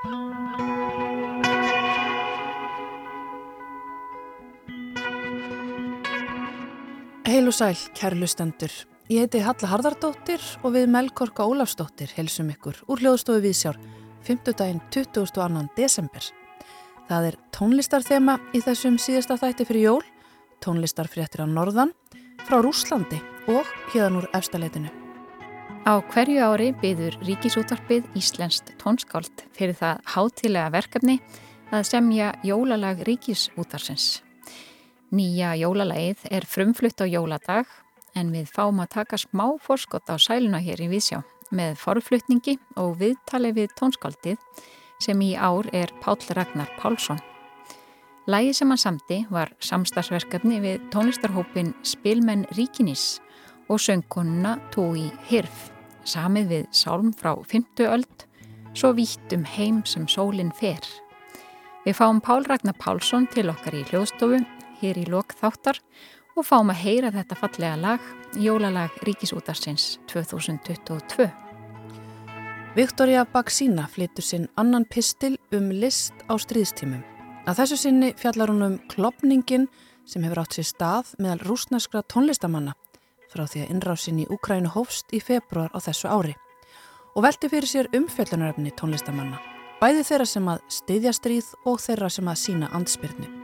Heil og sæl, kærlustendur. Ég heiti Halla Harðardóttir og við Melkorka Ólafsdóttir helsum ykkur úr hljóðstofu Vísjár 5. daginn 22. desember. Það er tónlistarþema í þessum síðasta þætti fyrir jól, tónlistarfréttir á norðan, frá Rúslandi og hérðan úr efstaleitinu. Á hverju ári byður Ríkisútvarpið Íslenskt tónskáld fyrir það hátilega verkefni að semja jólalag Ríkisútarsins. Nýja jólalagið er frumflutt á jóladag en við fáum að taka smá forskott á sæluna hér í Vísjá með forflutningi og viðtali við tónskaldið sem í ár er Páll Ragnar Pálsson. Lægi sem hann samti var samstagsverkefni við tónlistarhópin Spilmenn Ríkinis og söngkonuna Tói Hirf, samið við sálm frá 50 öld, svo vítt um heim sem sólinn fer. Við fáum Pál Ragnar Pálsson til okkar í hljóðstofu hér í lok þáttar og fáum að heyra þetta fallega lag, Jólalag Ríkisútarsins 2022. Viktoria Baksína flyttur sinn annan pistil um list á stríðstímum. Að þessu sinni fjallar hún um klopningin sem hefur átt sér stað meðal rúsneskra tónlistamanna frá því að innrásin í Ukrænu hófst í februar á þessu ári og velti fyrir sér umfjöllunaröfni tónlistamanna, bæði þeirra sem að styðja stríð og þeirra sem að sína andspyrnu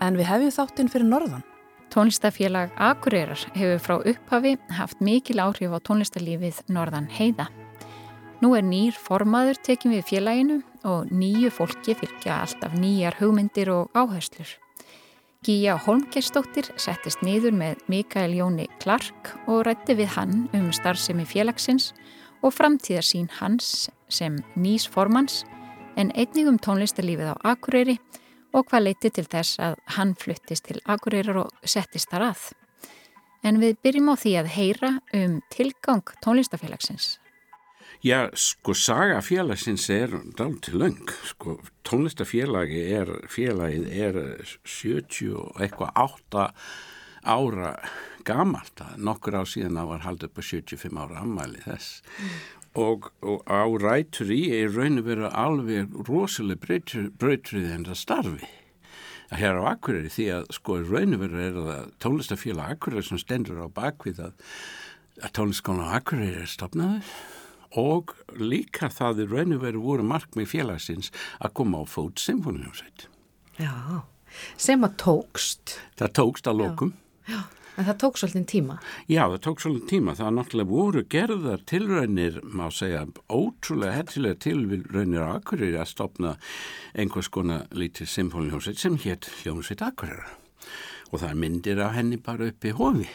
en við hefum þáttinn fyrir norðan. Tónlistafélag Akureyrar hefur frá upphafi haft mikil áhrif á tónlistarlífið norðan heiða. Nú er nýr formaður tekin við félaginu og nýju fólki fylgja alltaf nýjar hugmyndir og áherslur. Gíja Holmgerstóttir settist niður með Mikael Jóni Clark og rætti við hann um starfsemi félagsins og framtíðarsín hans sem nýs formans en einnig um tónlistarlífið á Akureyri og hvað leiti til þess að hann fluttist til Akureyrar og settist þar að. En við byrjum á því að heyra um tilgang tónlistafélagsins. Já, sko, sagafélagsins er dálítið löng. Sko, tónlistafélagi er, félagið er 70 og eitthvað 8 ára gamalt. Nokkur á síðan á var haldið upp á 75 ára ammæli þess. Mm og, og á rætur í er raun og vera alveg rosalega breytrið en það starfi að hér á Akureyri því að sko raun og vera er það tónlistafélag Akureyri sem stendur á bakvið að, að tónlistkona á Akureyri er stopnaður og líka það er raun og vera voru markmið félagsins að koma á fót symfóniumsveit Já, sem að tókst Það tókst að lokum Já, já En það tók svolítið tíma? Já, það tók svolítið tíma. Það er náttúrulega voru gerðar tilraunir, má segja, ótrúlega hættilega tilraunir á Akureyri að stopna einhvers konar lítið symfóniljónsveit sem hétt Ljónsveit Akureyra. Og það myndir af henni bara upp í hofi.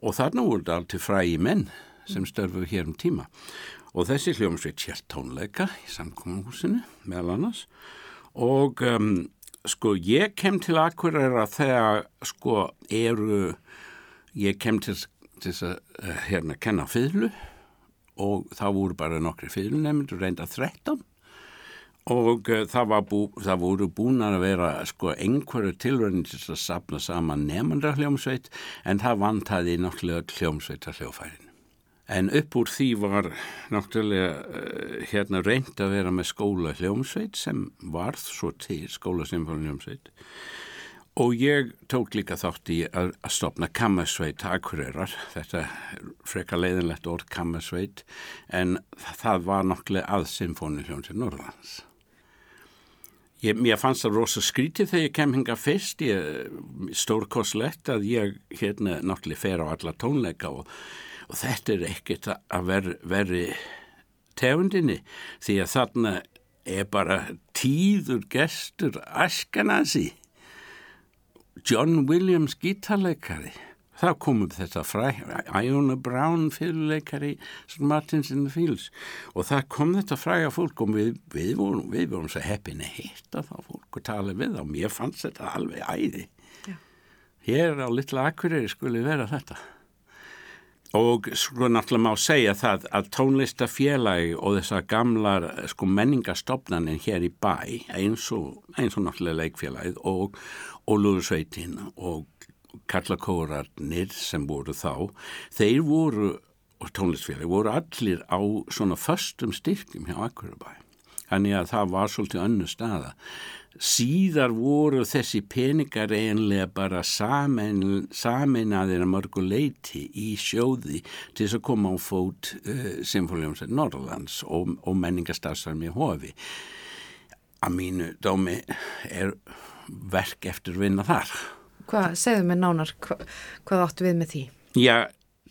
Og þarna voru þetta alltaf frægi menn sem störfuð hér um tíma. Og þessi hljómsveit hér tónleika í samkominhúsinu meðal annars. Og um, sko ég kem til Akureyra þegar sko eru ég kem til þess að uh, hérna kenna fyrlu og það voru bara nokkri fyrlunemnd reynda 13 og uh, það, bú, það voru búin að vera sko einhverju tilröðin til að sapna saman nefnda hljómsveit. En það vantaði náttúrulega hljómsveit að hljófærin En upp úr því var náttúrulega uh, hérna reynd að vera með skóla hljómsveit sem varð svo til skóla symfóniljómsveit og ég tók líka þátt í að, að stopna kammersveit akureyrar, þetta freka leiðinlegt orð kammersveit en það var náttúrulega að symfóniljómsveit Norðlands. Ég, mér fannst það rosa skrítið þegar ég kem hinga fyrst, ég stórkoslegt að ég hérna náttúrulega fer á alla tónleika og og þetta er ekkert að veri, veri tegundinni því að þarna er bara tíður gestur Askanasi John Williams gítarleikari. Þá komum þetta fræ Iona Brown fyrirleikari Martins in the Fields. Og það kom þetta fræga fólk og við, við vorum, við vorum svo heppin að hitta þá fólk og tala við og mér fannst þetta alveg æði. Já. hér á litla akkurýri skuli vera þetta Og sko náttúrulega má segja það að tónlistafélagi og þessar gamlar sko menningastofnanin hér í bæ eins og, eins og náttúrulega leikfélagið og Ólúðsveitin og Karlakórarnir sem voru þá, þeir voru, og tónlistafélagi voru allir á svona förstum styrkjum hjá Akurabæ. Þannig að það var svolítið önnu staða. Síðar voru þessi peningar eiginlega bara samin, saminaðir að mörgu leiti í sjóði til þess að koma á fót uh, Sinfóliumsveit Norrlands og, og menningastarfsarmi hofi. Að mínu dómi er verk eftir vinna þar. Hvað, segðu mig nánar, hva, hvað áttu við með því? Já,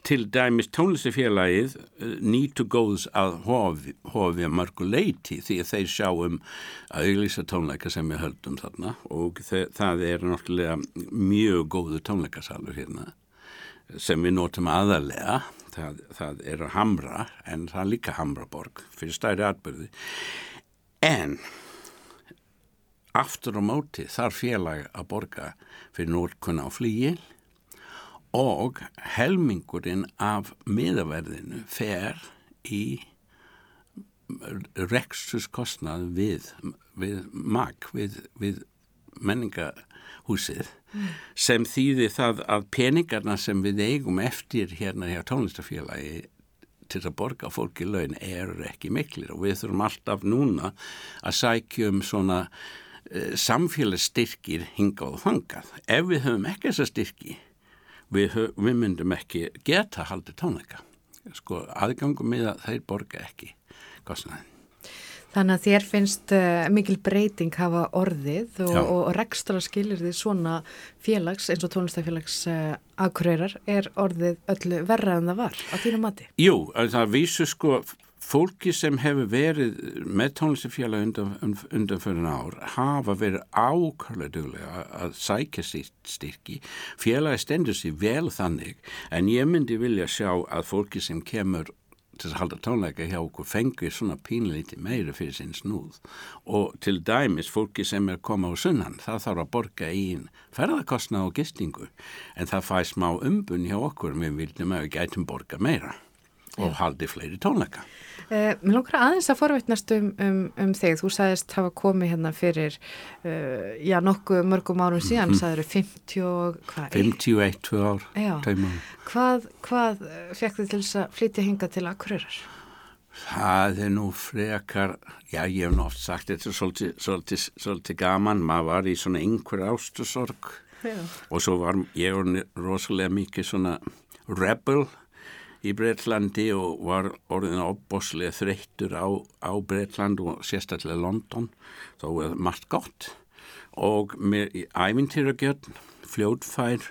til dæmis tónlistafélagið uh, nýtu góðs að hofi, hofi að mörgu leiti því að þeir sjá um að auglýsa tónleika sem við höldum þarna og það er náttúrulega mjög góðu tónleikasalur hérna sem við notum aðalega það, það er að hamra en það er líka hamraborg fyrir stæri atbyrði en aftur á móti þar félag að borga fyrir nórkunna á flíil og helmingurinn af miðaverðinu fer í rekstuskostnað við, við mag, við, við menningahúsið mm. sem þýðir það að peningarna sem við eigum eftir hérna hjá tónlistafélagi til að borga fólki laun eru ekki miklir og við þurfum alltaf núna að sækjum svona uh, samfélagsstyrkir hingað og fangað. Ef við höfum ekki þessa styrki við, við myndum ekki geta haldið tónleika. Sko aðgangum með að þeir borga ekki kostnaðin. Þannig að þér finnst uh, mikil breyting hafa orðið og, og rekstra skilir því svona félags eins og tónlistafélags uh, aðkureyrar er orðið öllu verra en það var á þínu mati? Jú, það vísu sko fólki sem hefur verið með tónlistafélag undan, undan fyrir ár hafa verið ákvæmlega duglega að sækja styrki. Félagi stendur sér vel þannig en ég myndi vilja sjá að fólki sem kemur til að halda tónleika hjá okkur fengið svona pínleiti meira fyrir sinn snúð. Og til dæmis fólki sem er koma á sunnan það þarf að borga einn ferðarkostna og gistingu en það fæ smá umbun hjá okkur. Við vildum að við gætum borga meira og haldi fleiri tónleika. Uh, mér langar aðeins að forveitnast um, um, um þig. Þú sagðist hafa komið hérna fyrir, uh, já, nokkuð mörgum árum síðan, mm -hmm. sagður 50, hvað? 51, 2 ár. Já, hvað, hvað fekk þið til þess að flytja hinga til Akureyrar? Það er nú frekar, já, ég hef nátt sagt þetta svolítið, svolítið, svolítið gaman. Maður var í svona einhver ástusorg og svo var ég rosalega mikið svona rebel í Breitlandi og var orðin áboslega þreyttur á, á Breitland og sérstaklega London þá er margt gott. Og með ævintýragjörn fljótfær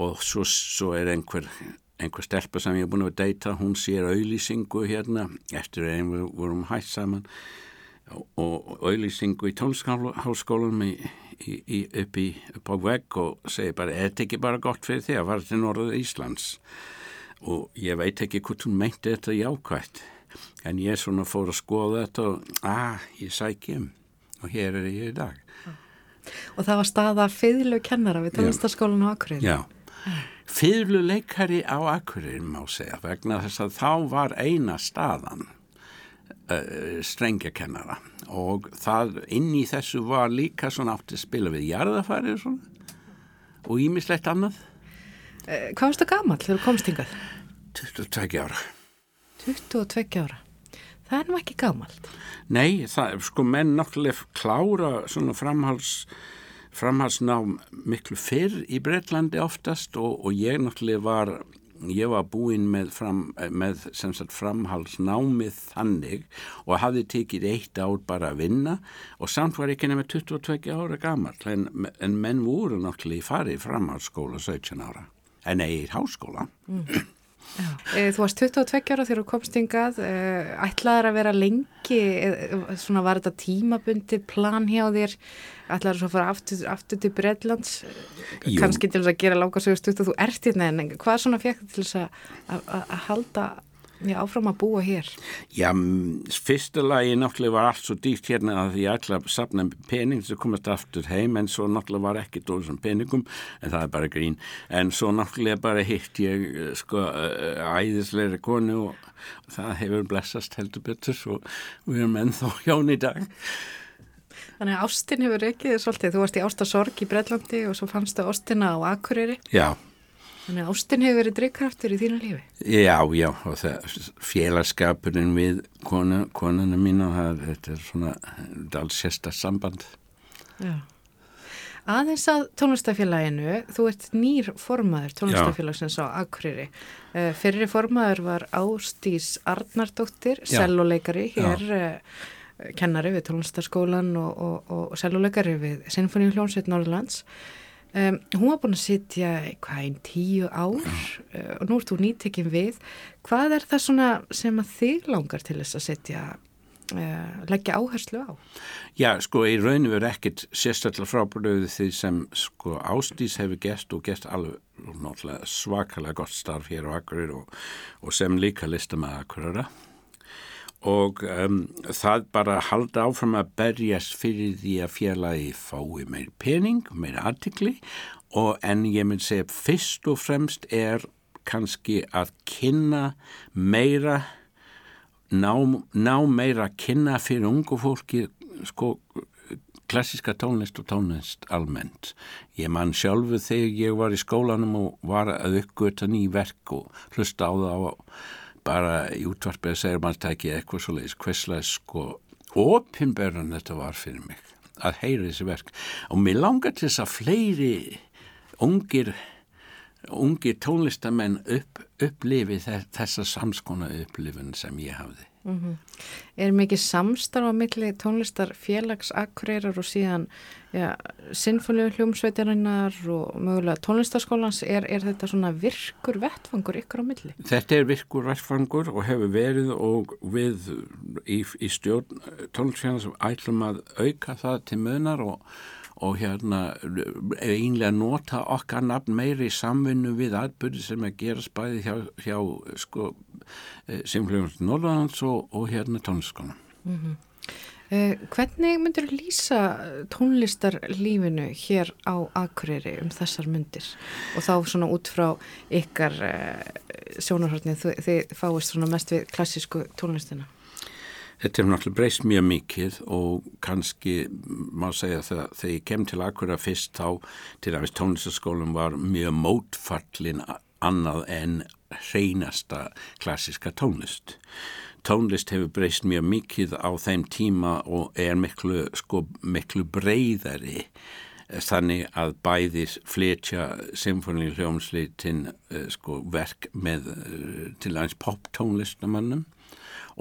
og svo, svo er einhver einhver stelpa sem ég er búin að deyta hún sér auðlýsingu hérna eftir að við vorum hægt saman og auðlýsingu í tónlskálskólanum upp, upp á vegg og segi bara, er þetta ekki bara gott fyrir því að fara til Norður Íslands og ég veit ekki hvort hún meinti þetta jákvægt en ég svona fór að skoða þetta og að, ah, ég sækjum og hér er ég í dag. Og það var staða fyrlu kennara við tónlistaskólan á Akureyri? Já, fyrlu leikari á Akureyri má segja vegna þess að þá var eina staðan uh, strengjakennara. Og það inn í þessu var líka svona átti spila við jarðafæri og ímislegt annað Eh, hvað varstu gaman þegar þú komst hingað? 22 ára. 22 ára? Það er nú ekki gamalt. Nei, það er sko menn náttúrulega klára svona framhals, framhalsnám miklu fyrr í Breitlandi oftast og, og ég náttúrulega var, ég var búinn með, fram, með framhalsnámið þannig og hafði tekið eitt ár bara að vinna og samt var ekki nefnir 22 ára gamalt en, en menn voru náttúrulega í farið framhalsskóla 17 ára en í háskóla. Mm. Eh, þú varst 22 ára þegar þú komst yngað, eh, ætlaður að vera lengi, eh, svona var þetta tímabundi plan hjá þér, ætlaður svo að fara aftur, aftur til Breitlands, kannski til þess að gera lágasögust út og þú ert hérna en hvað svona fekk til þess að halda Já, áfram að búa hér. Já, fyrsta lagi náttúrulega var allt svo dýrt hérna að ætla að sapna pening sem komast aftur heim en svo náttúrulega var ekki dóður sem peningum en það er bara grín. En svo náttúrulega bara hitt ég eh, sko eh, æðisleiri konu og það hefur blessast heldur betur og við erum ennþá hjón í dag. Þannig að Ástin hefur ekki þið svolítið. Þú varst í Ástasorg í Breitlandi og svo fannstu Ástina á Akureyri. Já. Þannig að ástin hefur verið drivkraftur í þínu lífi? Já, já, og það félagskapurinn við konu, konuna mín og það, þetta er svona alls sérsta samband. Já. Aðeins að tónlistafélaginu, þú ert nýr formaður tónlistafélagsins á Akureyri. Uh, Fyrri formaður var Ástís Arnardóttir, selvoleikari, hér uh, kennari við tónlistaskólan og, og, og selvoleikari við Sinfoníu hljónsveit Norrlands. Um, hún var búin að sitja hvað einn tíu ár uh, og nú ert þú nýttekinn við. Hvað er það svona sem að þig langar til þess að setja Uh, leggja áherslu á? Já, sko, í rauninu verður ekkit sérstaklega frábúröðu því sem sko Ástís hefur gert og gert alveg svakalega gott starf hér á Akureyri og, og sem líka lista með Akureyra og um, það bara halda áfram að berjast fyrir því að félagi fái meir pening, meir artikli og en ég myndi segja fyrst og fremst er kannski að kynna meira ná, ná meira að kynna fyrir ungu fólki sko klassiska tónlist og tónlist almennt. Ég mann sjálfu þegar ég var í skólanum og var að uppgöta ný verk og hlusta á það og bara í útvarpið að segja manntæki eitthvað svo leiðis, hverslega sko opinberðan þetta var fyrir mig að heyra þessi verk og mér langar til þess að fleiri ungir ungi tónlistamenn upp, upplifi þessa samskona upplifin sem ég hafði. Mm -hmm. Er mikið samstarf á milli tónlistarfélagsakreirar og síðan ja, sinnfóliu hljómsveitirinnar og mögulega tónlistarskólans, er, er þetta svona virkur vettfangur ykkur á milli? Þetta er virkur vettfangur og hefur verið og við í, í stjórn tónlistarfélags ætlum að auka það til mönar og og hérna einlega nota okkar nafn meiri í samvinnu við atbyrði sem er gerast bæði hjá, hjá sko, eh, Simfljóðans Norðlands og, og hérna tónliskonum. Mm -hmm. eh, hvernig myndir þú lýsa tónlistarlífinu hér á Akureyri um þessar myndir og þá svona út frá ykkar eh, sjónarhörnið þið fáist svona mest við klassísku tónlistina? Þetta er náttúrulega breyst mjög mikið og kannski má segja að þegar ég kem til Akura fyrst þá til aðeins tónlistaskólum var mjög mótfallin annað en hreinasta klassiska tónlist. Tónlist hefur breyst mjög mikið á þeim tíma og er miklu, sko, miklu breyðari þannig að bæðis fletja symfóni hljómslitin eh, sko, verk með eh, til aðeins poptónlistamannum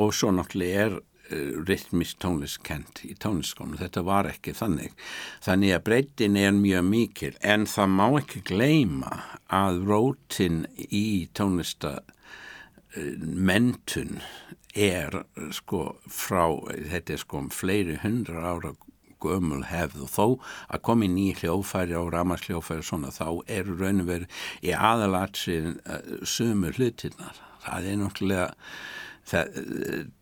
og svo náttúrulega er Eh, rytmist tónlist kent í tónlistskónu. Þetta var ekki þannig. Þannig að breytin er mjög mikil en það má ekki gleima að rótin í tónlistamenntun er sko frá, þetta er sko um fleiri hundra ára gömul hefð og þó að komi ný hljófæri og ramasljófæri og svona þá eru raun og veru í aðalatsið uh, sumur hlutinnar. Það er náttúrulega það,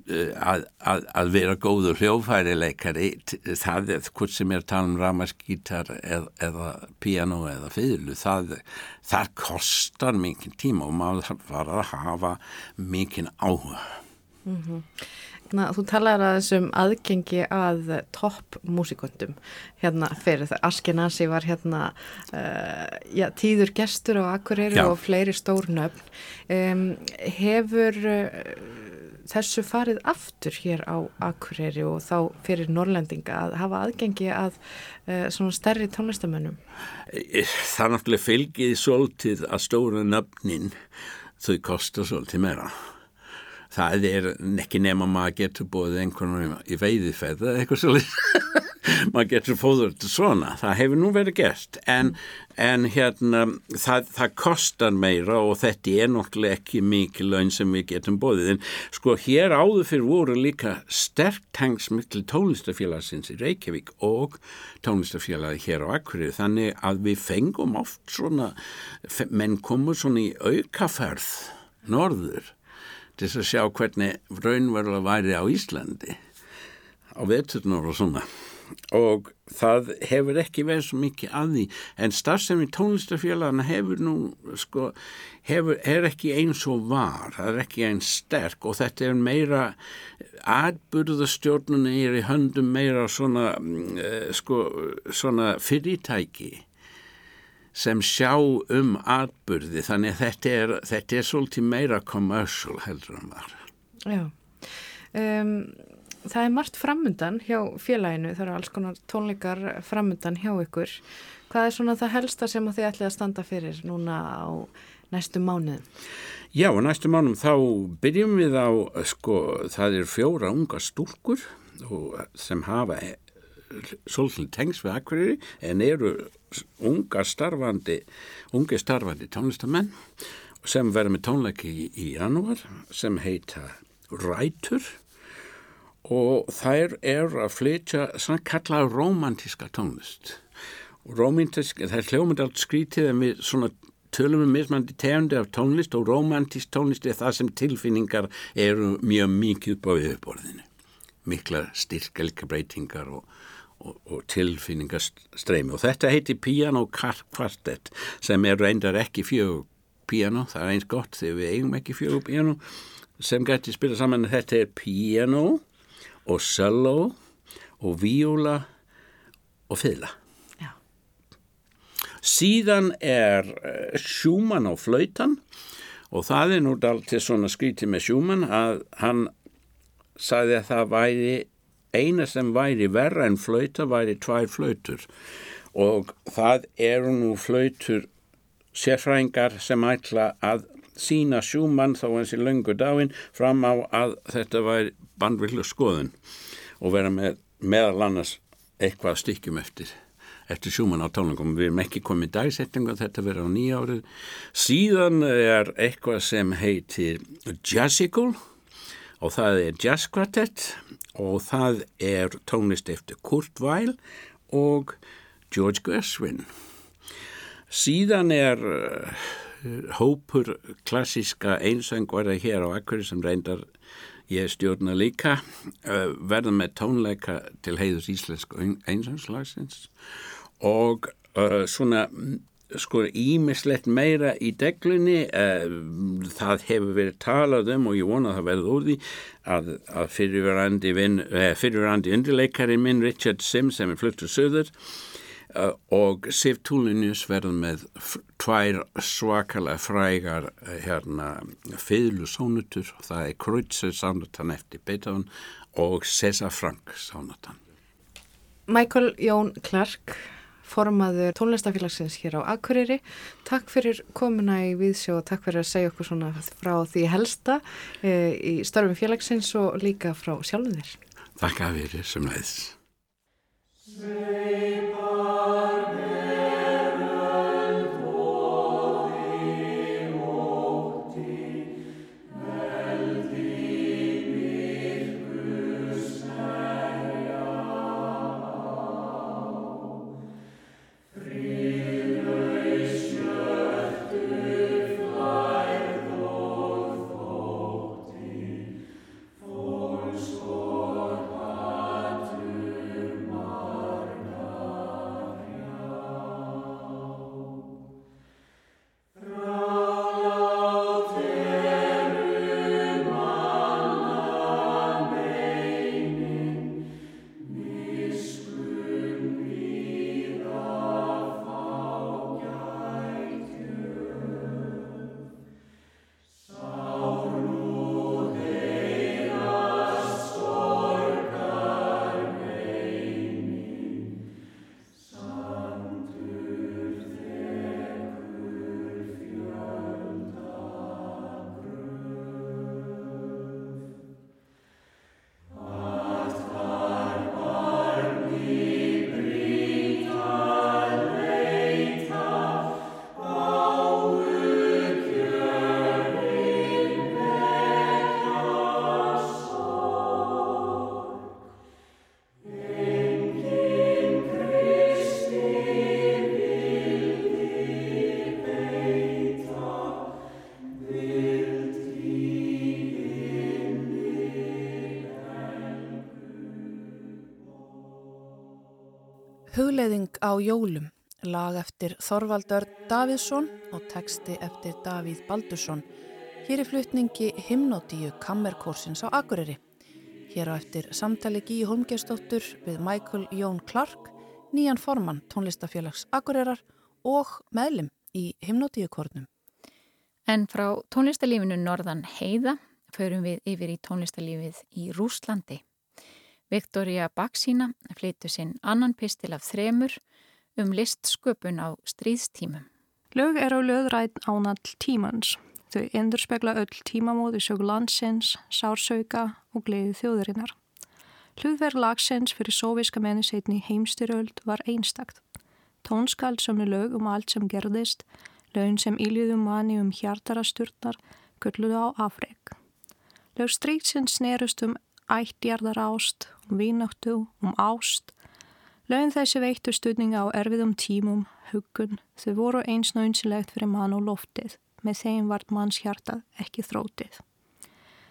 eh, að, að, að vera góður hljófærileikari það er hvort sem er tala um ramaskítar eð, eða piano eða fylgu það, það kostar mikið tíma og maður var að hafa mikið áhuga mm -hmm. Na, þú talar að þessum aðgengi að topp músikundum hérna fyrir það, Askenasi var hérna uh, já, tíður gestur á Akureyri já. og fleiri stórnöfn um, hefur uh, þessu farið aftur hér á Akureyri og þá fyrir Norrlendinga að hafa aðgengi að uh, svona stærri tónlistamönnum? Það náttúrulega fylgið svolítið að stóra nöfnin þau kostar svolítið meira. Það er ekki nema maður getur búið einhvern veginn í veiðifæða eitthvað svolítið maður getur fóður til svona, það hefur nú verið gert. En, en hérna það, það kostar meira og þetta er náttúrulega ekki mikið laun sem við getum bóðið en sko hér áður fyrir voru líka sterkt tengsmikli tónlistafélagsins í Reykjavík og tónlistafélagi hér á Akkurið þannig að við fengum oft svona menn komur svona í aukaferð norður til að sjá hvernig raunverulega væri á Íslandi. Á veturnar og svona. Og það hefur ekki verið svo mikið að því. En starfsefni tónlistafélagana hefur nú sko, hefur, er ekki eins og var, það er ekki eins sterk. Og þetta er meira atbyrðastjórnuna er í höndum meira svona, mm, eh, sko, svona fyrirtæki sem sjá um atbyrði þannig að þetta er, þetta er svolítið meira commercial heldur en var. Já, um, það er margt framundan hjá félaginu, það eru alls konar tónleikar framundan hjá ykkur. Hvað er svona það helsta sem þið ætlið að standa fyrir núna á næstu mánuðum? Já, á næstu mánuðum þá byrjum við á, sko, það er fjóra unga stúrkur sem hafa svolítið tengs við akkurýri en eru unga starfandi unge starfandi tónlistamenn sem verður með tónleiki í, í janúar sem heita Rætur. Og þær er að flytja svona kallað romantíska tónlist. Romantísk, það er hljómand allt skrítið en við svona tölum við mismandi tegundi af tónlist og romantísk tónlist er það sem tilfinningar eru mjög mikið báðið uppborðinu mikla styrkelka breytingar og og, og tilfinningastreimi og þetta heiti Piano Quartet sem er reyndar ekki fjög piano, það er eins gott þegar við eigum ekki fjög piano sem gæti spila saman. Þetta er piano og cello og viola og fylga síðan er uh, Schumann á flautan. Og það er nú alltaf svona skrítið með Schumann að hann sagði að það væri eina sem væri verra en flauta væri tvær flautur og það eru nú flautur sérfrængar sem ætla að sína sjúmann þá eins í löngu dáin fram á að þetta væri bandvillu skoðun og vera með meðal annars eitthvað stykkjum eftir eftir sjúmann á tónlingum. Við erum ekki komið dagsettingu að þetta vera á nýja árið. Síðan er eitthvað sem heitir Jazzical og það er Jazz Quartet og það er tónlist eftir Kurt Weill og George Gershwin. Síðan er uh, hópur klassiska einsöngvara hér á Akkur sem reyndar ég stjórna líka uh, verða með tónleika til heiðus íslensku einsöngslagsins og uh, svona sko ímislegt meira í deglunni uh, það hefur verið talað um og ég vona að það verði úr því að, að fyrirverandi, uh, fyrirverandi undirleikari minn Richard Sims sem er fluttur söður uh, og Sif Túlinius verður með tvær svakalega frægar hérna fyllusónutur og það er Kreutzer sánutan eftir Beethoven og César Frank sánutan Michael Jón Clark formaður tónlistafélagsins hér á Akureyri. Takk fyrir komuna í viðsjó og takk fyrir að segja okkur svona frá því helsta e, í starfum félagsins og líka frá sjálfum þér. Takk að við erum sem leiðis. Hugleðing á jólum, lag eftir Þorvaldör Davidsson og texti eftir Davíð Baldursson. Hér er flutningi himnótíu kammerkórsins á Akureyri. Hér á eftir samtali Gí Holmgeistóttur við Michael Jón Clark, nýjan formann tónlistafélags Akureyrar og meðlim í himnotíukornum. En frá tónlistarlífinu Norðan Heiða förum við yfir í tónlistarlífið í Rúslandi. Viktoria Baksína flyttu sinn annan pistil af þremur um listsköpun á stríðstímum. Lög er á löðræð ánall tímans. Þau endur spekla öll tímamóð í sög landsins, sársauka og gleiði þjóðurinnar. Hlutverð lagsins fyrir sóviska menniseitni heimstyröld var einstakt. Tónskald er lög um allt sem gerðist, lögn sem íljuðum manni um hjartarasturnar, gulluðu á afreg. Lög stríksins snerust um ættjarðar ást, um vínáttu, um ást. Lögn þessi veittu stuðninga á erfiðum tímum, huggun, þau voru eins nöynsilegt fyrir mann og loftið með þeim vart manns hjartað ekki þrótið.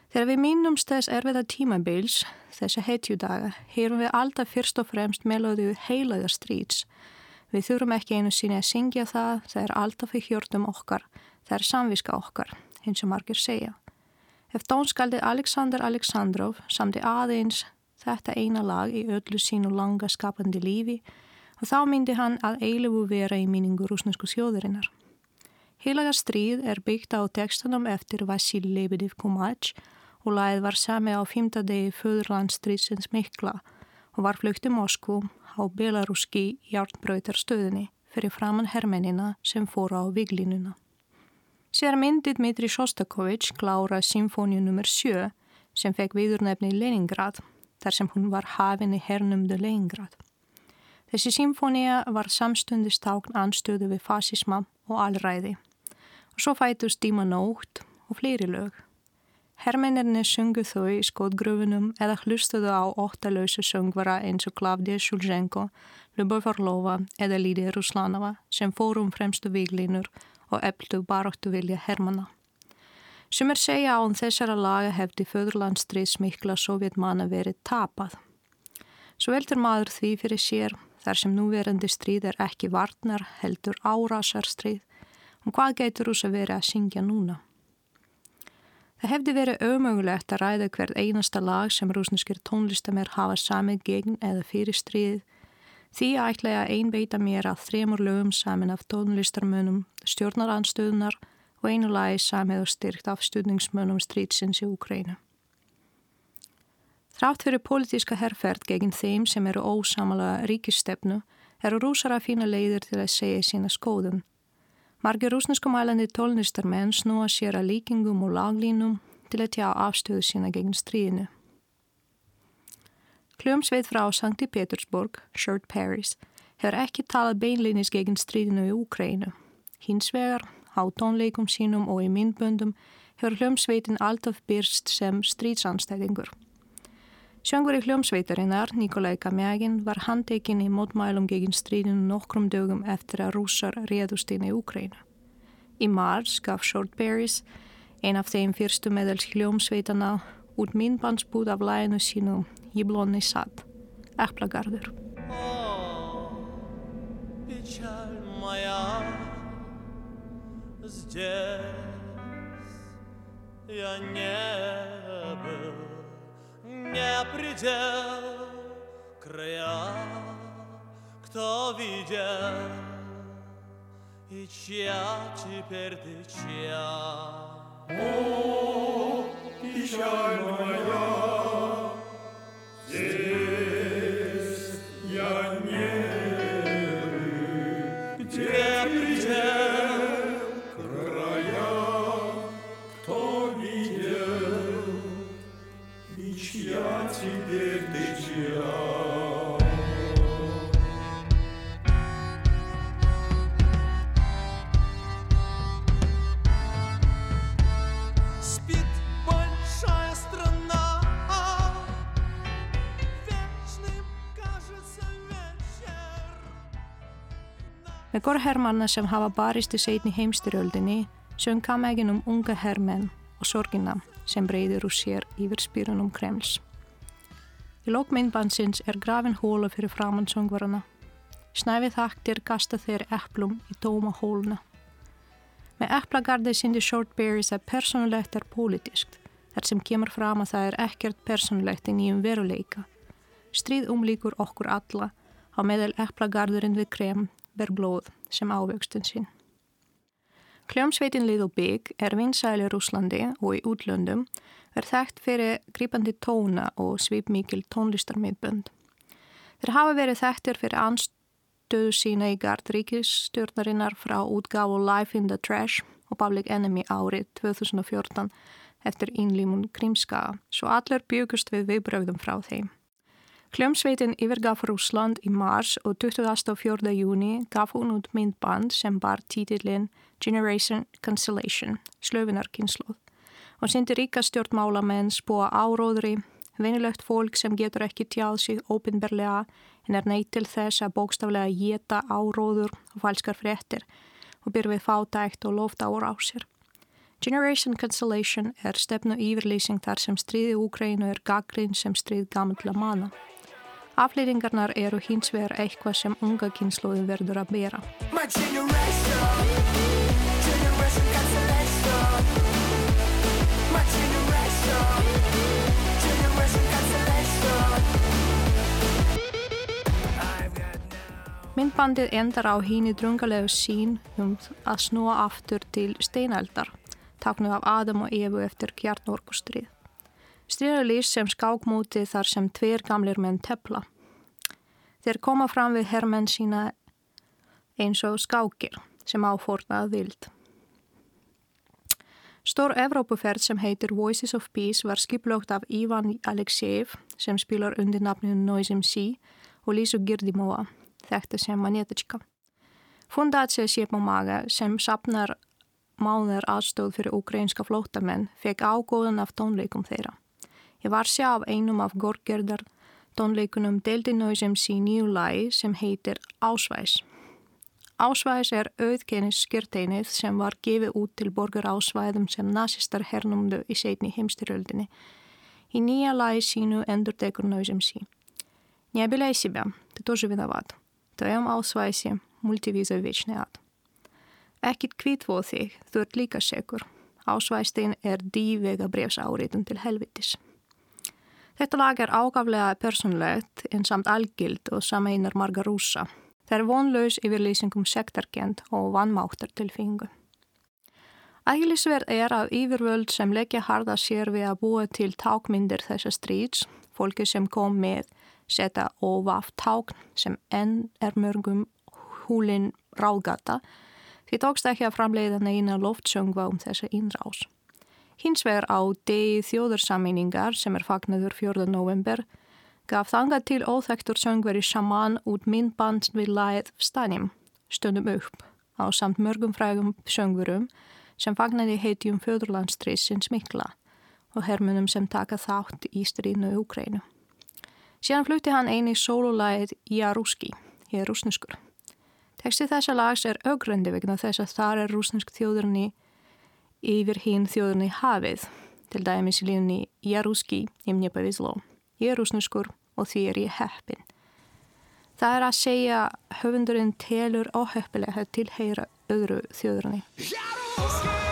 Þegar við minnumst þess erfiða tímabils, þessi heitjudaga, heyrum við alltaf fyrst og fremst melóðu heilaða stríts. Við þurfum ekki einu síni að syngja það, það er alltaf í hjörtum okkar, það er samviska okkar, eins og margir segja. Ef dónskaldið Aleksandr Aleksandrov samti aðeins þetta eina lag í öllu sínu langa skapandi lífi og þá myndi hann að eilugu vera í míningu rúsnesku þjóðurinnar. Heilaga stríð er byggt á textanum eftir Vasil Lebedev Kumach og lagið var sami á fymta degi föðurlandstríðsins mikla og var flugt í Moskú á Belarúski hjártbröytarstöðinni fyrir framann hermennina sem fóra á viglínuna. Sér myndið Mitri Shostakovich klára Symfóniu nr. 7 sem fekk viðurnefni Leningrad þar sem hún var hafinn í hernumdu Leningrad. Þessi symfónia var samstundist tákn anstöðu við fasisma og allræði og svo fætust Díma nótt og fleiri lög. Hermennirni sungu þau í skotgröfunum eða hlustuðu á óttalösu söngvara eins og Klavdija Sjúlzhenko, Lubov Orlova eða Lídija Ruslanova sem fórum fremstu viglínur og efldu baróttu vilja hermana. Sumir segja án þessara laga hefði föðurlandstriðs mikla sovjetmanna verið tapað. Svo veldur maður því fyrir sér þar sem núverandi stríð er ekki varnar heldur árásarstríð og hvað geitur ús að vera að syngja núna. Það hefði verið auðmögulegt að ræða hvert einasta lag sem rúsneskir tónlistamær hafa samið gegn eða fyrir stríð því ætla ég að einbeita mér að þremur lögum samin af tónlistarmönum stjórnaranstöðunar og einu lagi samið og styrkt af stuðningsmönum stríðsins í Ukrænu. Þrátt fyrir politíska herrferð gegn þeim sem eru ósamalega ríkistefnu eru rúsar að fína leiðir til að segja sína skóðum Margir rúsneskumælandi tólnistarmenn snúa sér að líkingum og laglínum til að tjá afstöðu sína gegn stríðinu. Kljómsveit frá Sankti Petersburg, Shirt Paris, hefur ekki talað beinleinis gegn stríðinu í Úkrænu. Hins vegar, á tónleikum sínum og í myndböndum hefur hljómsveitin alltaf byrst sem stríðsanstæðingur. Söngur í hljómsveitarinnar, Nikolai Kamjagin, var handekinn í mótmælum gegin stríðinu nokkrum dögum eftir að rússar réðust inn í Ukrænu. Í mars gaf Shortberries, ein af þeim fyrstu meðals hljómsveitana, út minnbandsbúð af læginu sínu Jiblonni Sad, Eplagarður. Здесь я не был не предел края, кто видел, и чья теперь ты чья. О, печаль моя, здесь Með gór herrmanna sem hafa barist í setni heimstyrjöldinni söng kamegin um unga herrmenn og sorgina sem breyður úr sér yfir spyrunum Kremls. Í lókmyndbansins er grafin hóla fyrir framann söngvarana. Snæfið þaktir gasta þeir eplum í tóma hóluna. Með eplagardi sindi Shortberries að personulegt er pólitískt, þar sem kemur fram að það er ekkert personulegt í nýjum veruleika. Stríð umlíkur okkur alla, á meðal eplagarðurinn við krem, ber blóð, sem ávöxtun sinn. Kljómsveitin Little Big er vinsæli í Rúslandi og í útlöndum er þekkt fyrir gripandi tóna og svipmikil tónlistarmiðbönd. Þeir hafa verið þekktir fyrir anstöðu sína í gard ríkisstjórnarinnar frá útgáfu Life in the Trash og Public Enemy árið 2014 eftir innlímun Krímskaga, svo allir byggust við viðbrögðum frá þeim. Kljómsveitin yfirgaf Rúsland í mars og 24. júni gaf hún út myndband sem bar títillin Generation Cancellation, slöfinarkynsluð og sindi ríka stjórnmálamenn spóa áróðri, venilegt fólk sem getur ekki tjáð sig óbynberlega en er neitt til þess að bókstaflega geta áróður og falskar fréttir og byr við fátækt og lofta ára á sér. Generation Cancellation er stefnu yfirlýsing þar sem stríði Úkrænu er gaggrinn sem stríð gamla manna. Aflýringarnar eru hins vegar eitthvað sem unga kynsluði verður að bera. Myndbandið endar á hínu drungalegu sín um að snúa aftur til steinaldar, taknuð af Adam og Evu eftir kjarnorkustrið. Lýst sem skákmúti þar sem tveir gamlir menn tepla. Þeir koma fram við herrmenn sína eins og skákir sem áfornað vild. Stór Evrópuferð sem heitir Voices of Peace var skiplókt af Ivan Alexeev sem spilar undir nafninu Noise MC og Lísu Girdimova, þekkta sem Manetachka. Fundatsið Sjepomaga sem sapnar máðar aðstóð fyrir ukrainska flótamenn fekk ágóðan af tónleikum þeirra. Ég var sjá af einum af gorgerðar tónleikunum Deldi Noise MC nýju lagi sem heitir Ásvæs. Ásvæs er auðkennis skjörteinið sem var gefið út til borgar ásvæðum sem nazistar hernumdu í setni heimstyröldinni. Í nýja lagi sínu endur tekur Noise MC. Не обеляй себя, ты тоже виноват. В твоем ásvæsi multivísa вечный ад. Ekkit kvítvoð þig, þú ert líka segur. Ásvæstin er dývega brefsáriðum til helvitis. Þetta lag er ágaflega personlegt en samt algild og sameinar marga rúsa. Það er vonlaus yfirlýsingum sektarkend og vannmáttar til fingu. Ægilisverð er að yfirvöld sem leggja harda sér við að búa til tákmyndir þessa stríts, fólki sem kom með setja ofaf tákn sem enn er mörgum húlin ráðgata, því tókst ekki að framleiða neina loftsöngva um þessa innrás. Hins vegar á degi þjóðarsameiningar sem er fagnadur 4. november gaf þanga til óþektur söngveri Shaman út myndband við lagið Stanim, stundum upp, á samt mörgum frægum söngverum sem fagnaði heitjum föðurlandstrísins mikla og hermunum sem taka þátt í stríðnu í Ukrænu. Síðan flutti hann eini sólulagið Jaruski, ég er rúsneskur. Teksti þessa lags er augröndi vegna þess að þar er rúsnesk þjóðurni yfir hinn þjóðurni hafið, til dæmis í línunni Jarúski, ég mnir bæðið sló. Ég er rúsneskur og því er ég heppin. Það er að segja höfundurinn telur áheppilega til heyra öðru þjóðurni. Jarúski!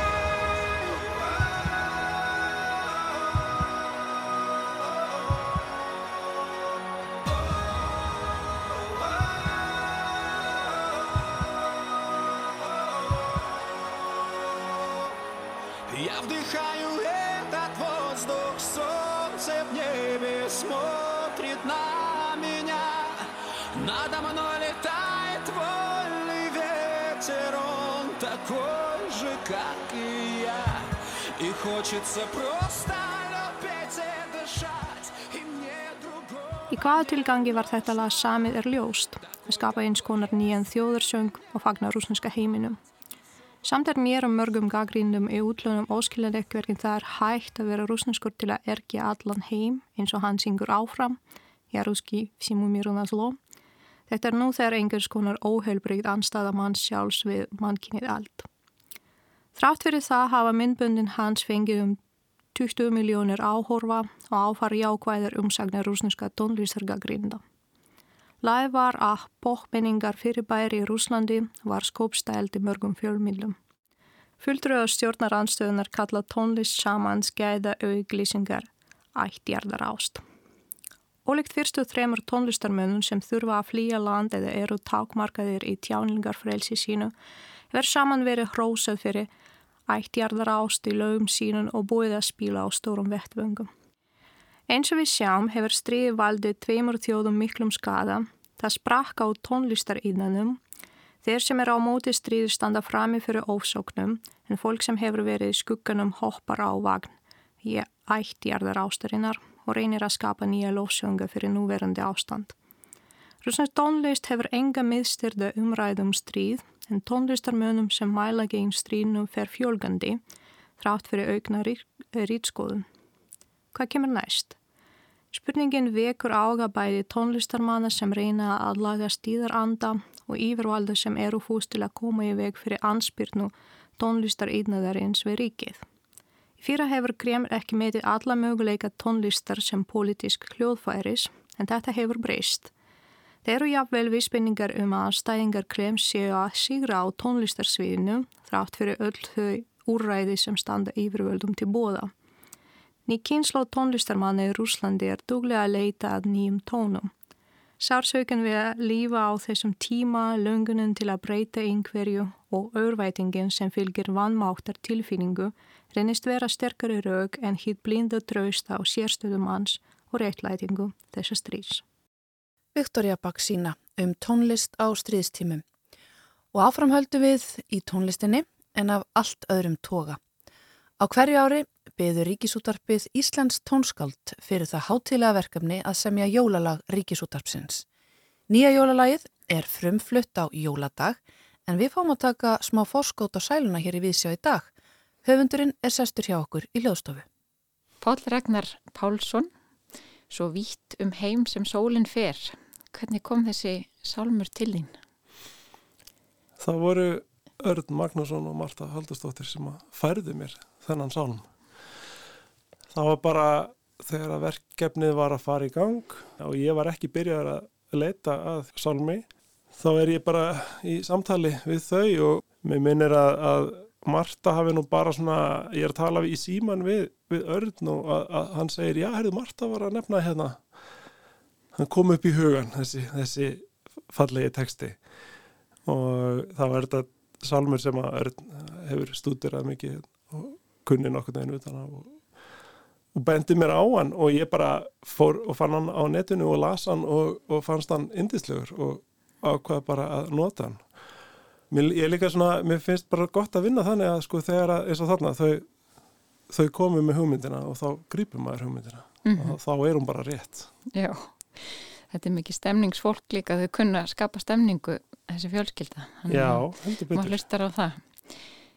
хочется просто любить и дышать, и мне другой. Í hvaða tilgangi var þetta lag samið er ljóst að skapa eins konar nýjan þjóðarsöng og fagna rúsneska heiminum. Samt er mér og mörgum gaggrindum í útlunum óskiljanlegt verkinn það er hægt að vera rúsneskur til að erkja allan heim eins og hann syngur áfram, Jaruski Simumiruna Zlo. Þetta er nú þegar einhvers konar óheilbreykt anstaða manns sjálfs við mannkinnið allt. Þrátt fyrir það hafa myndbundin hans fengið um 20 miljónir áhorfa og áfar jákvæðir umsagnar rúsneska tónlistargagrinda. Læð var að bókmenningar fyrirbæri í Rúslandi var skópstældi mörgum fjölmýlum. Fulltröða stjórnar anstöðunar kalla tónlist samans gæða auglýsingar ættjarðar ást. Ólíkt fyrstu þremur tónlistarmönnum sem þurfa að flýja land eða eru tákmarkaðir í tjáningarfrelsi sínu verð saman verið hrósað fyrir ættjarðar ást í lögum sínun og búið að spila á stórum vettvöngum. Eins og við sjáum hefur stríði valdið tveimur þjóðum miklum skada, það sprakka á tónlistaríðanum, þeir sem er á móti stríði standa frami fyrir ósóknum en fólk sem hefur verið í skugganum hoppar á vagn í ættjarðar ástarinnar og reynir að skapa nýja lofsönga fyrir núverandi ástand. Rúsnars tónlist hefur enga miðstyrda umræðum stríð en tónlistarmönum sem mæla gegn stríðnum fer fjölgandi þrátt fyrir aukna rýtskoðun. Hvað kemur næst? Spurningin vekur ága bæði tónlistarmanna sem reyna að laga stíðaranda og yfirvalda sem eru fúst til að koma í veg fyrir anspyrnu tónlistaríðnaðarins við ríkið. Fyrra hefur Kreml ekki meitið alla möguleika tónlistar sem politísk hljóðfæris en þetta hefur breyst. Þeir eru jafnvel vísbynningar um að stæðingar Kreml séu að sígra á tónlistarsviðinu þrátt fyrir öll þau úrræði sem standa yfirvöldum til bóða. Ný kynslo tónlistarmanni í Rúslandi er duglega að leita að nýjum tónum. Sársaukan við að lífa á þessum tíma, löngunin til að breyta yngverju og örvætingin sem fylgir vannmáttar tilfinningu reynist vera sterkari raug en hitt blinda draust á sérstöðum hans og réttlætingu þessa stríðs. Viktoria Baksína um tónlist á stríðstímum og áframhöldu við í tónlistinni en af allt öðrum toga. Á hverju ári beður Ríkisútarpið Íslands tónskald fyrir það hátilega verkefni að semja jólalag Ríkisútarpsins. Nýja jólalagið er frumflutt á jóladag en við fáum að taka smá fórskót á sæluna hér í Vísjá í dag Höfundurinn er sestur hjá okkur í löðstofu. Pál Ragnar Pálsson, svo vítt um heim sem sólinn fer. Hvernig kom þessi sálmur til þín? Það voru Örn Magnússon og Marta Haldustóttir sem færði mér þennan sálm. Það var bara þegar að verkefnið var að fara í gang og ég var ekki byrjað að leita að sálmi. Þá er ég bara í samtali við þau og mér minnir að, að Marta hafi nú bara svona, ég er að tala í síman við, við Örn og að, að hann segir, já, herðu, Marta var að nefna hérna, hann kom upp í hugan, þessi, þessi fallegi texti. Og það var þetta salmur sem að Örn hefur stúdirað mikið og kunni nokkur neginn utan og, og bendi mér á hann og ég bara fór og fann hann á netinu og las hann og, og fannst hann indislegur og ákvaði bara að nota hann. Mér, ég líka svona, mér finnst bara gott að vinna þannig að sko þegar að, eins og þarna þau, þau komu með hugmyndina og þá grípum maður hugmyndina. Mm -hmm. og þá er hún bara rétt. Já, þetta er mikið stemningsfólk líka þau kunna skapa stemningu þessi fjölskylda. Maður hlustar á það.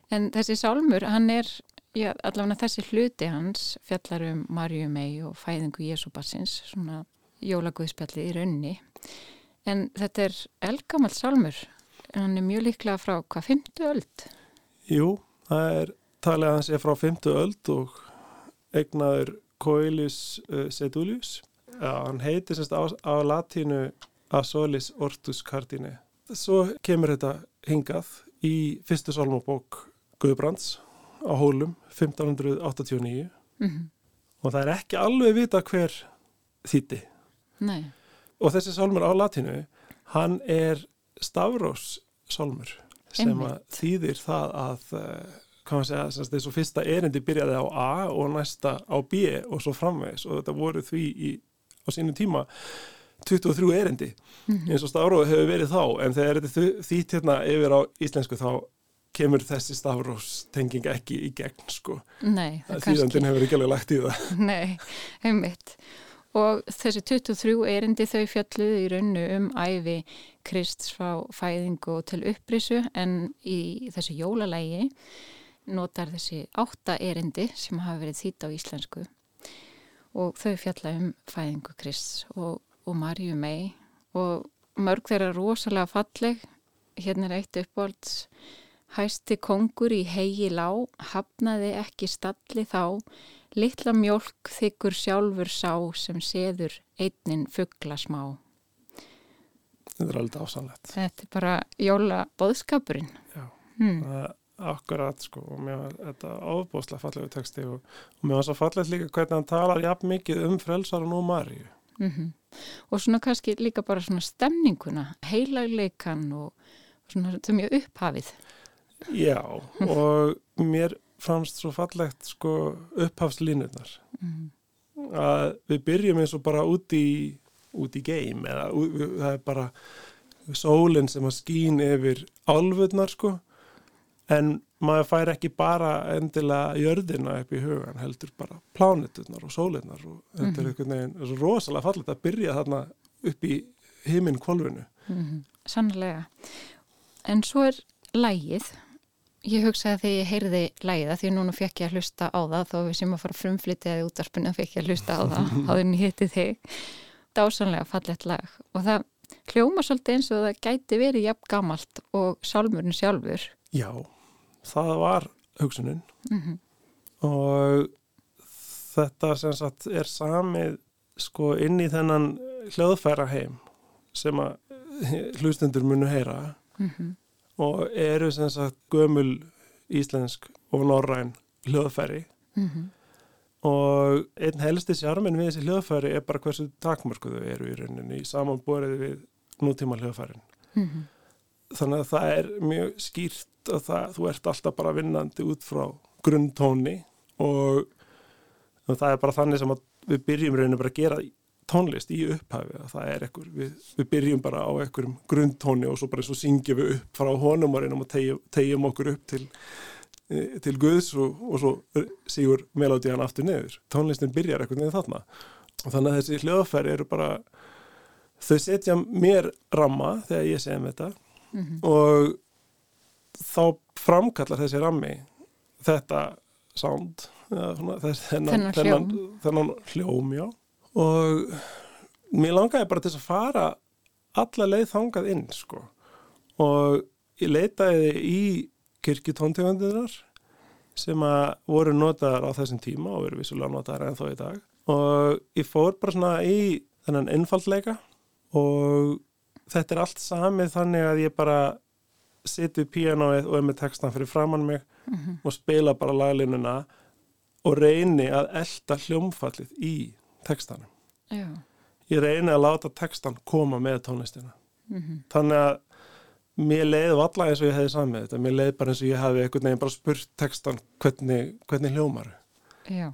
En þessi sálmur, hann er já, allavega þessi hluti hans fjallar um Marju mei og fæðingu Jésúbassins svona jólaguðspjalli í raunni. En þetta er elgamall sálmur. Hann er mjög líklega frá hvað, 50 öld? Jú, það er talið að hans er frá 50 öld og egnaður Coelius uh, Sedulius. Hann heitir semst á, á latínu Asolis Ortus Cardine. Svo kemur þetta hingað í fyrstu salmabók Guðbrands á hólum 1589 mm -hmm. og það er ekki alveg vita hver þýtti. Nei. Og þessi salmur á latínu, hann er Stavros Solmur sem þýðir það að eh, hvað maður segja, þess að fyrsta erindi byrjaði á A og næsta á B og svo framvegs og þetta voru því í, á sínum tíma 23 erindi mm -hmm. eins og Stavros hefur verið þá. En þegar þetta þýtt hérna yfir á íslensku þá kemur þessi Stavros tenging ekki í gegn sko. Nei, það kannski. Þýðandin hefur ekki alveg lagt í það. Nei, heimitt og þessi 23 erindi þau fjalluði í raunnu um æfi Krist frá fæðingu til upprísu en í þessu jólalægi notar þessi átta erindi sem hafa verið þýtt á íslensku og þau fjalla um fæðingu Krist og, og Marju mei og mörg þeirra rosalega falleg hérna er eitt uppvalds hæsti kongur í hegi lá hafnaði ekki stalli þá Littla mjölk þykkur sjálfur sá sem seður einnin fuggla smá. Þetta er alveg ásanlegt. Þetta er bara jóla boðskapurinn. Já, hmm. það akkurat sko og mér var þetta ábúslega fallegu texti og, og mér var svo fallet líka hvernig hann talar jafn mikið um frelsar og nú Marju. Mm -hmm. og svona kannski líka bara svona stemninguna, heilagleikan og svona þetta mjög upphafið. Já, og mér fannst svo fallegt sko upphafslínurnar Mm. að við byrjum eins og bara út í út í geim eða það er bara sólinn sem að skín yfir álfurnar sko en maður fær ekki bara endilega jörðina upp í hugan heldur bara pláneturnar og sólinnar og þetta er einhvern veginn rosalega fallegt að byrja þarna upp í himinn kvolfinu Mm. Sannlega. En svo er lægið. Ég hugsaði þegar ég heyrði lægið að því núna fekk ég að hlusta á það þó við sem að fara að frumflytja í útarspunni fekk ég að hlusta á það áður en ég hitti þig. Dásanlega fallett lag og það hljóma svolítið eins og það gæti verið jafn gamalt og sálmurinn sjálfur. Já, það var hugsunin. Mm og þetta sem sagt er samið sko inn í þennan hljóðfæra heim sem að hlustundur munu heyra -hmm. og eru sem sagt gömul íslensk og norræn hljóðfæri. Mm og einn helsti sjarmin við þessi hljóðfæri er bara hversu takmörkuðu eru í rauninni samanborið við nútíma hljóðfærin. Mhm. Þannig að það er mjög skýrt að það, þú ert alltaf bara vinnandi út frá grunntóni og, það er bara þannig sem við byrjum rauninni bara að gera tónlist í upphafi að það er ekkur, við, við byrjum bara á ekkurum grunntóni og svo bara og syngjum við upp frá honum og reynum að tegjum, okkur upp til, eh, til Guðs og, og svo sígur melodían aftur niður. Tónlistin byrjar ekkur niður þarna og þannig að þessi hljóðfæri eru bara þau setja mér ramma þegar ég segja þetta Mhm. og þá framkallar þessi rammi þetta sound Þennan þennan, þennan hljóm já. og mér langaði bara til að fara alla leið þangað inn sko. og ég leitaði í kirkjutóntegundinar sem að voru notaðar á þessum tíma og eru vissulega notaðar ennþá í dag og ég fór bara svona í þennan einfaldleika og þetta er allt samið þannig að ég bara sitt við píanóið og er með textan fyrir framann mig Mhm. og spila bara laglínuna og reyni að elda hljómfallið í textanum. Já. Ég reyni að láta textan koma með tónlistina. Mhm. Þannig að mér leiði valla eins og ég hefði samið þetta. Mér leiði bara eins og ég hefði einhvern veginn bara spurt textan hvernig, hvernig hljómar. Já.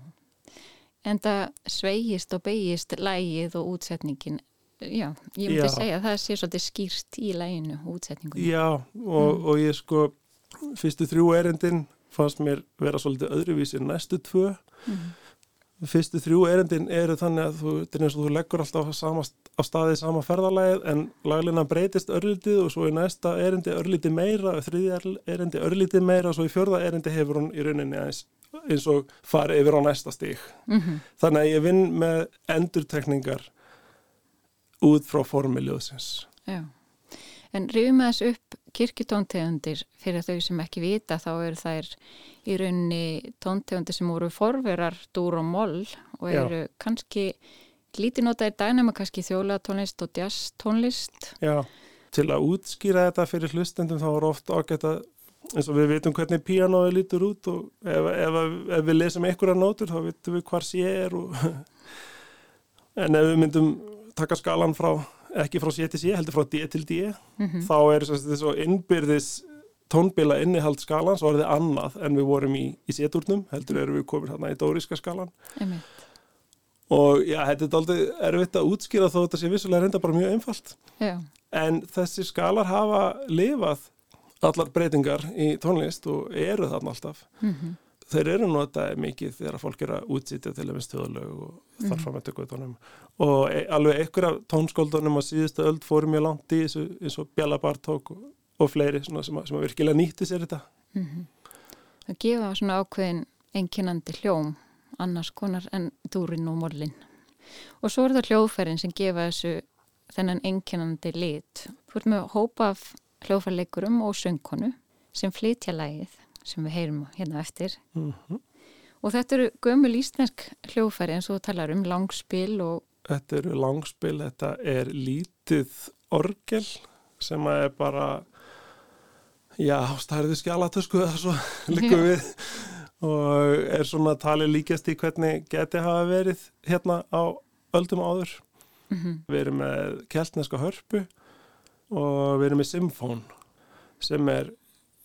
En það sveigist og beigist lægið og útsetningin. Já, ég myndi Já. segja að það sé svolítið skýrt í læginu og útsetningunni. Já, og, og ég sko, fyrstu þrjú erindin fannst mér vera svolítið öðruvísi næstu tvö. Mhm. Fyrstu þrjú erindin eru þannig að þú, þú leggur alltaf sama, á staði sama ferðalægið en laglina breytist örlítið og svo í næsta erindi örlítið meira og þriðja erindi örlítið meira og svo í fjörða erindi hefur hún í rauninni eins, eins og farið yfir á næsta stík. Mhm. Þannig að ég vinn með endurtekningar út frá formiljóðsins. Já. En rifum að þessu upp kirkjutóntegundir fyrir þau sem ekki vita þá eru þær í rauninni tóntegundir sem voru forverar dúr og moll og Já. eru kannski lítið notaðir dænama kannski þjóla tónlist og jazz tónlist. Já, til að útskýra þetta fyrir hlustendum þá er oft ágætt að eins og við veitum hvernig píanóið lítur út og ef, ef, ef við lesum einhverja nótur þá veitum við hvar sé er og en ef við myndum taka skalan frá, ekki frá C til C heldur frá D til D Mm þá er þess að innbyrðis tónbila innihald skalans orðið annað en við vorum í, í C-dúrnum heldur erum við komin hérna í dóriska skalan Einmitt. og já, þetta er aldrei erfitt að útskýra þó þetta sé vissulega reynda bara mjög einfalt Já. En þessi skalar hafa lifað allar breytingar í tónlist og eru þarna alltaf. Mm Þeir eru notaði mikið þegar fólk er að útsýtja til minnst þjóðlög og þarf fram eftir guðunum. Og e alveg einhver af tónskáldunum á síðustu öld fóru mjög langt í þessu eins og Bjalla Bartók og, og fleiri svona, sem, að, sem að virkilega nýtti sér þetta. Það gefa svona ákveðin einkennandi hljóm annars konar en dúrin og mollin. Og svo er það hljóðfærin sem gefa þessu þennan einkennandi lit. Þú ert með hópa af hljóðfærleikurum og söngkonu sem flytja lægið sem við heyrum hérna eftir. Mm Og þetta eru gömul íslensk hljóðfæri eins og talar um langspil og Þetta eru langspil, þetta er lítið orgel sem að er bara já, stærðu skjálatösku eða svo líka Já. við og er svona talið líkast í hvernig geti hafa verið hérna á öldum áður Mm -hmm. Við erum með keltneska hörpu og við erum með symfón sem er,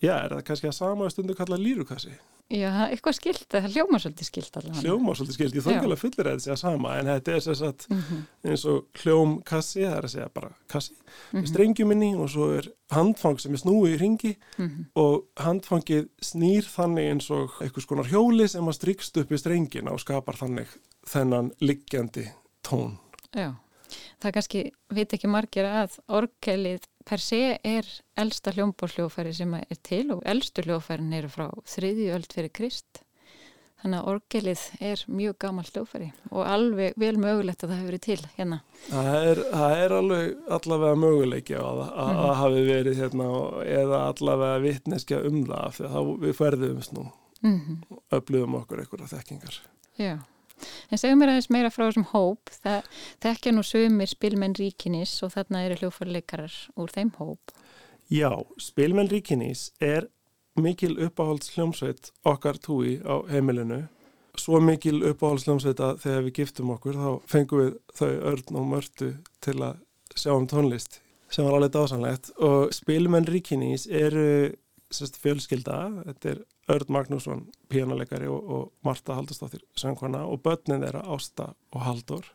já, er það kannski að sama stundu kalla lírukassi. Já, eitthvað skilt, það hljóma svolítið skilt allavega. Hljóma svolítið skilt, ég þókala fullir að þetta sé að sama en þetta er sér satt Mm -hmm. eins og hljómkassi, það er að segja bara kassi, Mhm. með strengjuminni og svo er handfang sem er snúið í ringi Mhm. og handfangið snýr þannig eins og einhvers konar hjóli sem að strykst upp í strengina og skapar þannig þennan liggjandi tón. Já, það kannski veit ekki margir að orgelið per se er elsta hljómbórsljófæri sem er til og elstu hljófærin eru frá þriðju öld fyrir Krist. Þannig að orgelið er mjög gammal hljófæri og alveg vel mögulegt að það hefur verið til hérna. Það er, það er alveg allavega möguleiki það að það hafi verið hérna eða allavega vitneskja um það af því að við ferðumst nú Mm og öflugum okkur einhverja þekkingar. Já, en segjum mér aðeins meira frá þessum hóp. Það þekkja nú sömur spilmenn ríkinis og þarna eru hljófærleikarar úr þeim hóp. Já, Spilmenn Ríkinís er mikil uppáhalds hljómsveit okkar túi á heimilinu. Svo mikil uppáhalds hljómsveit að þegar við giftum okkur þá fengum við þau örn og mörtu til að sjá um tónlist sem var alveg dásanlegt og Spilmenn Ríkinís eru sérst, fjölskylda, þetta er Örn Magnússon, píanaleikari og, og Marta Haldurstóttir, söngkona og börnin þeirra Ásta og Haldur.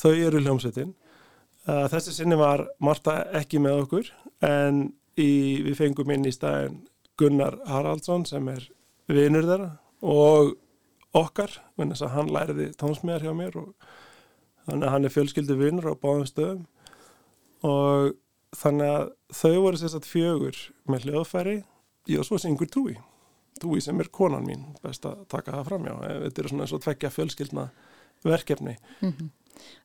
Þau eru hljómsveitin. Uh, þessi sinni var Marta ekki með okkur en í, við fengum inn í staðin Gunnar Haraldsson sem er vinur þeirra og okkar, þess að hann læriði tónsmíðar hjá mér og þannig að hann er fjölskyldu vinur á báðum stöðum og þannig að þau voru sérstaklega fjögur með hljóðfæri og svo syngur Túi Túi sem er konan mín, best að taka það fram já, þetta er svona eins og tvekja fjölskyldna verkefni Mm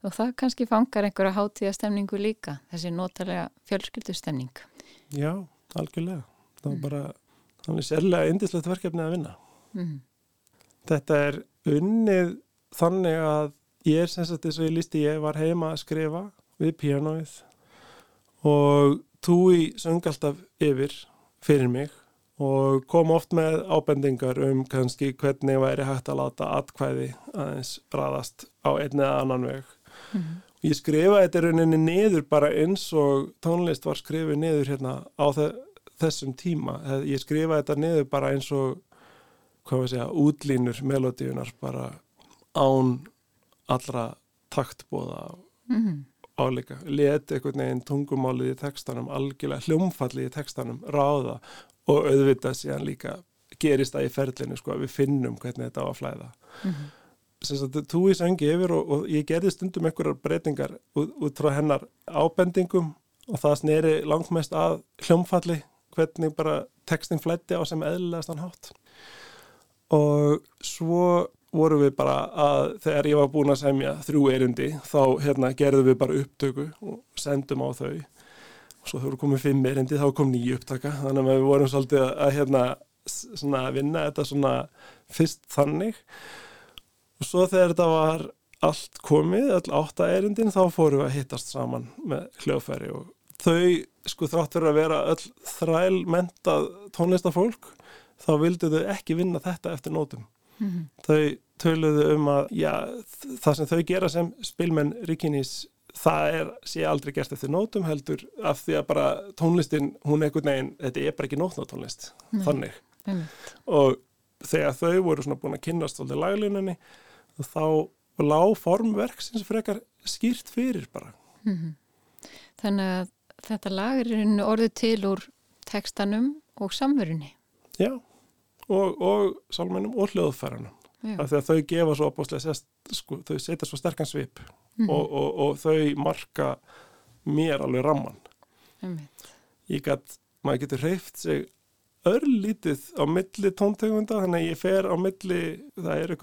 Og það kannski fangar einhverja hátíðastemningu líka, þessi notalega fjölskyldustemning. Já, algjörlega. Það var bara, þannig sérlega indislegt verkefni að vinna. Mm. Þetta er unnið þannig að ég er sem sagt eins og ég lísti ég var heima að skrifa við píanóið og Túi söng alltaf yfir fyrir mig og kom oft með ábendingar um kannski hvernig væri hægt að láta atkvæði aðeins raðast á einn eða annan veg. Mm. Ég skrifaði þetta rauninni niður bara eins og tónlist var skrifið niður hérna á þe þessum tíma. Ég skrifaði þetta niður bara eins og, segja, útlínur melodíunar bara án allra taktbóða Mm. álíka. Let einhvern veginn tungumálið í textanum, algjörlega hljómfallið í textanum, ráða og auðvitað síðan líka gerist það í ferlinu, sko, að við finnum hvernig þetta á að flæða. Mm. sem sagt, þú í söngi yfir og, og ég gerði stundum einhverjar breytingar út, út frá hennar ábendingum og það sneri langmest að hljómfalli hvernig bara textin flætti á sem eðlilegast hann hátt. Og svo vorum við bara að þegar ég var búin að semja þrjú erundi þá hérna gerðum við bara upptöku og sendum á þau og svo þegar komið fimm erindi þá kom nýju upptaka. Þannig að við vorum svolítið að, að hérna svona vinna þetta svona fyrst þannig. Og svo þegar þetta var allt komið, öll átta erindin þá fórum við að hittast saman með hljóðfæri. Og þau sko þrátt fyrir að vera öll þræl mentað tónlistafólk þá vildu þau ekki vinna þetta eftir nótum. Mm. þau töluðu um að já, það sem þau gera sem spilmenn Ríkinis það er sé aldrei gert eftir nótum heldur af því að bara tónlistin hún einhvern veginn, þetta er bara ekki nótnótónlist Nei. þannig Einmitt. og þegar þau voru svona búin að kynnast svolítið laglínunni þá lá formverk sem frekar skýrt fyrir bara Mm. Þannig að þetta lag í rauninni orðið til úr tekstanum og samverunni. já, og, og sálmennum og hljóðfæranum af því að þau gefa svo opáslega sko, þau setja svo sterkan svip Mhm. og, og, og þau marka mér alveg ramman Einmitt. ég gætt, maður getur hreift sig örlítið á milli tóntegunda, þannig að ég fer á milli, það eru,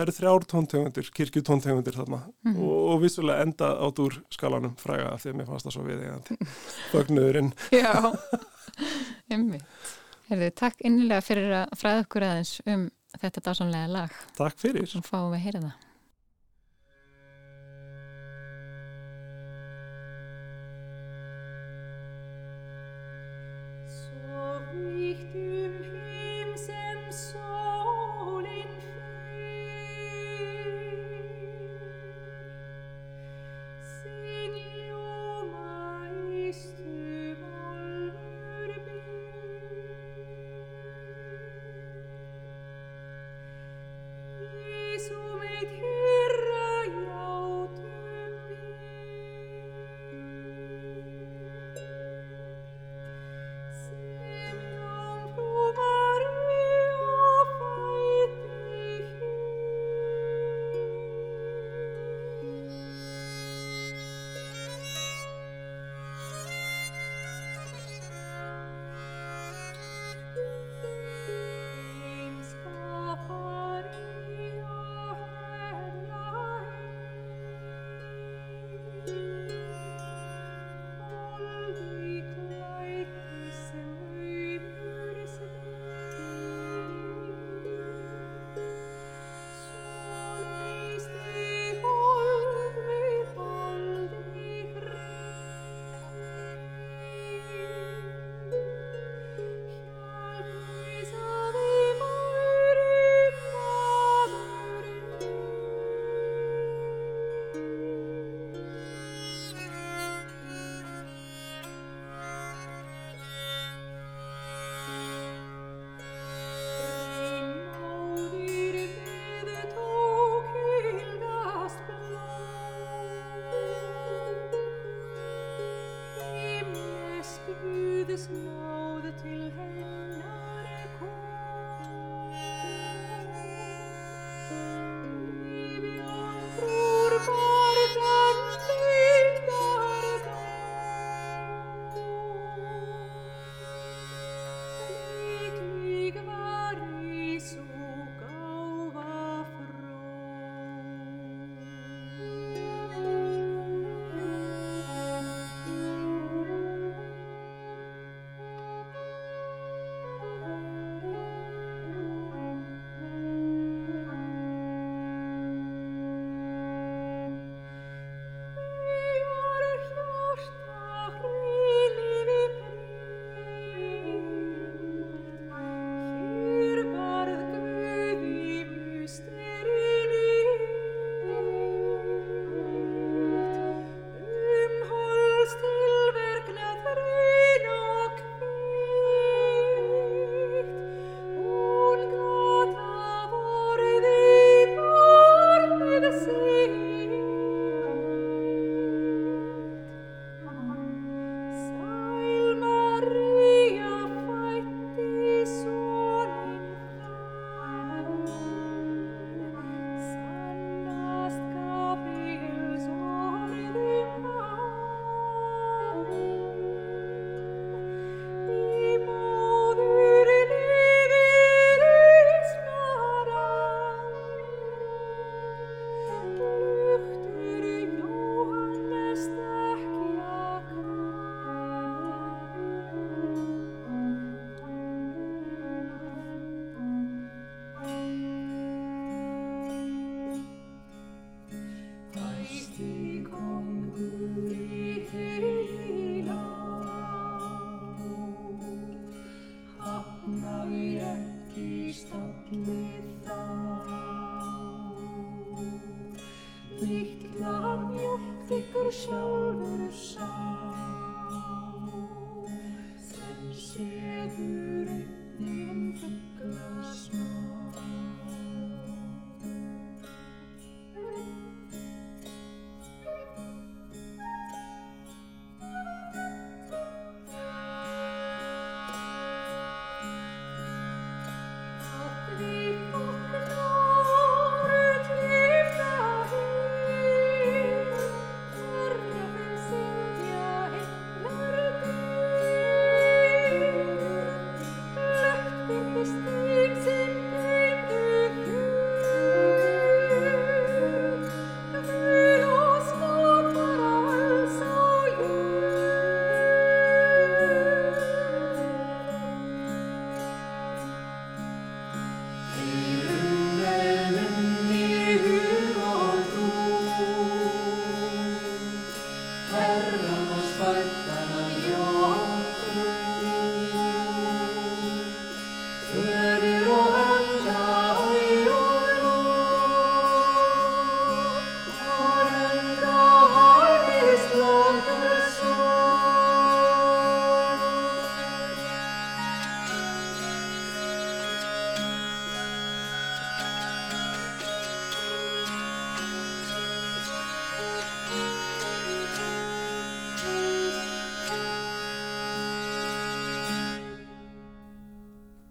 eru þrjár tóntegundir, kirkju tóntegundir þarna Mhm. og, og vissulega enda á dúr skalanum fræga af því að mér fannst það svo viðegandi fögnuðurinn. Já, einmitt. Herðu, takk innilega fyrir að fræða okkur aðeins um þetta dásanlega lag. Takk fyrir. Svo fáum við að heyra það.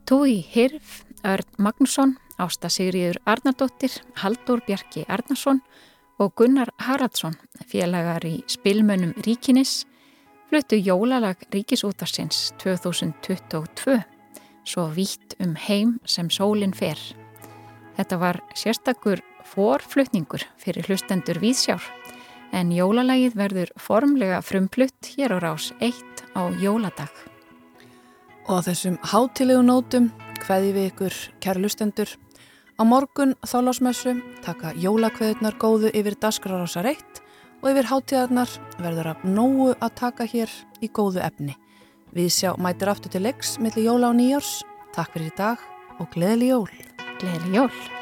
Túi Hirf, Örn Magnússon, Ásta Sigriður Arnardóttir, Haldur Bjarki Arnarsson og Gunnar Haraldsson, félagar í spilmönnum Ríkinis, fluttu jólalag Ríkisútarsins 2022, svo vítt um heim sem sólinn fer. Þetta var sérstakur forflutningur fyrir hlustendur Víðsjár, en jólalagið verður formlega frumflutt hér á rás 1 á jóladag. Og á þessum hátilegu nótum hveði við ykkur kærlustendur. Á morgun þálásmessu taka jólakveðunar góðu yfir dasgrarásar 1 og yfir hátíðarnar verður að nógu að taka hér í góðu efni. Við sjá mætir aftur til leiks millir jóla og nýjárs. Takk fyrir í dag og gleðileg jól. Gleðileg jól!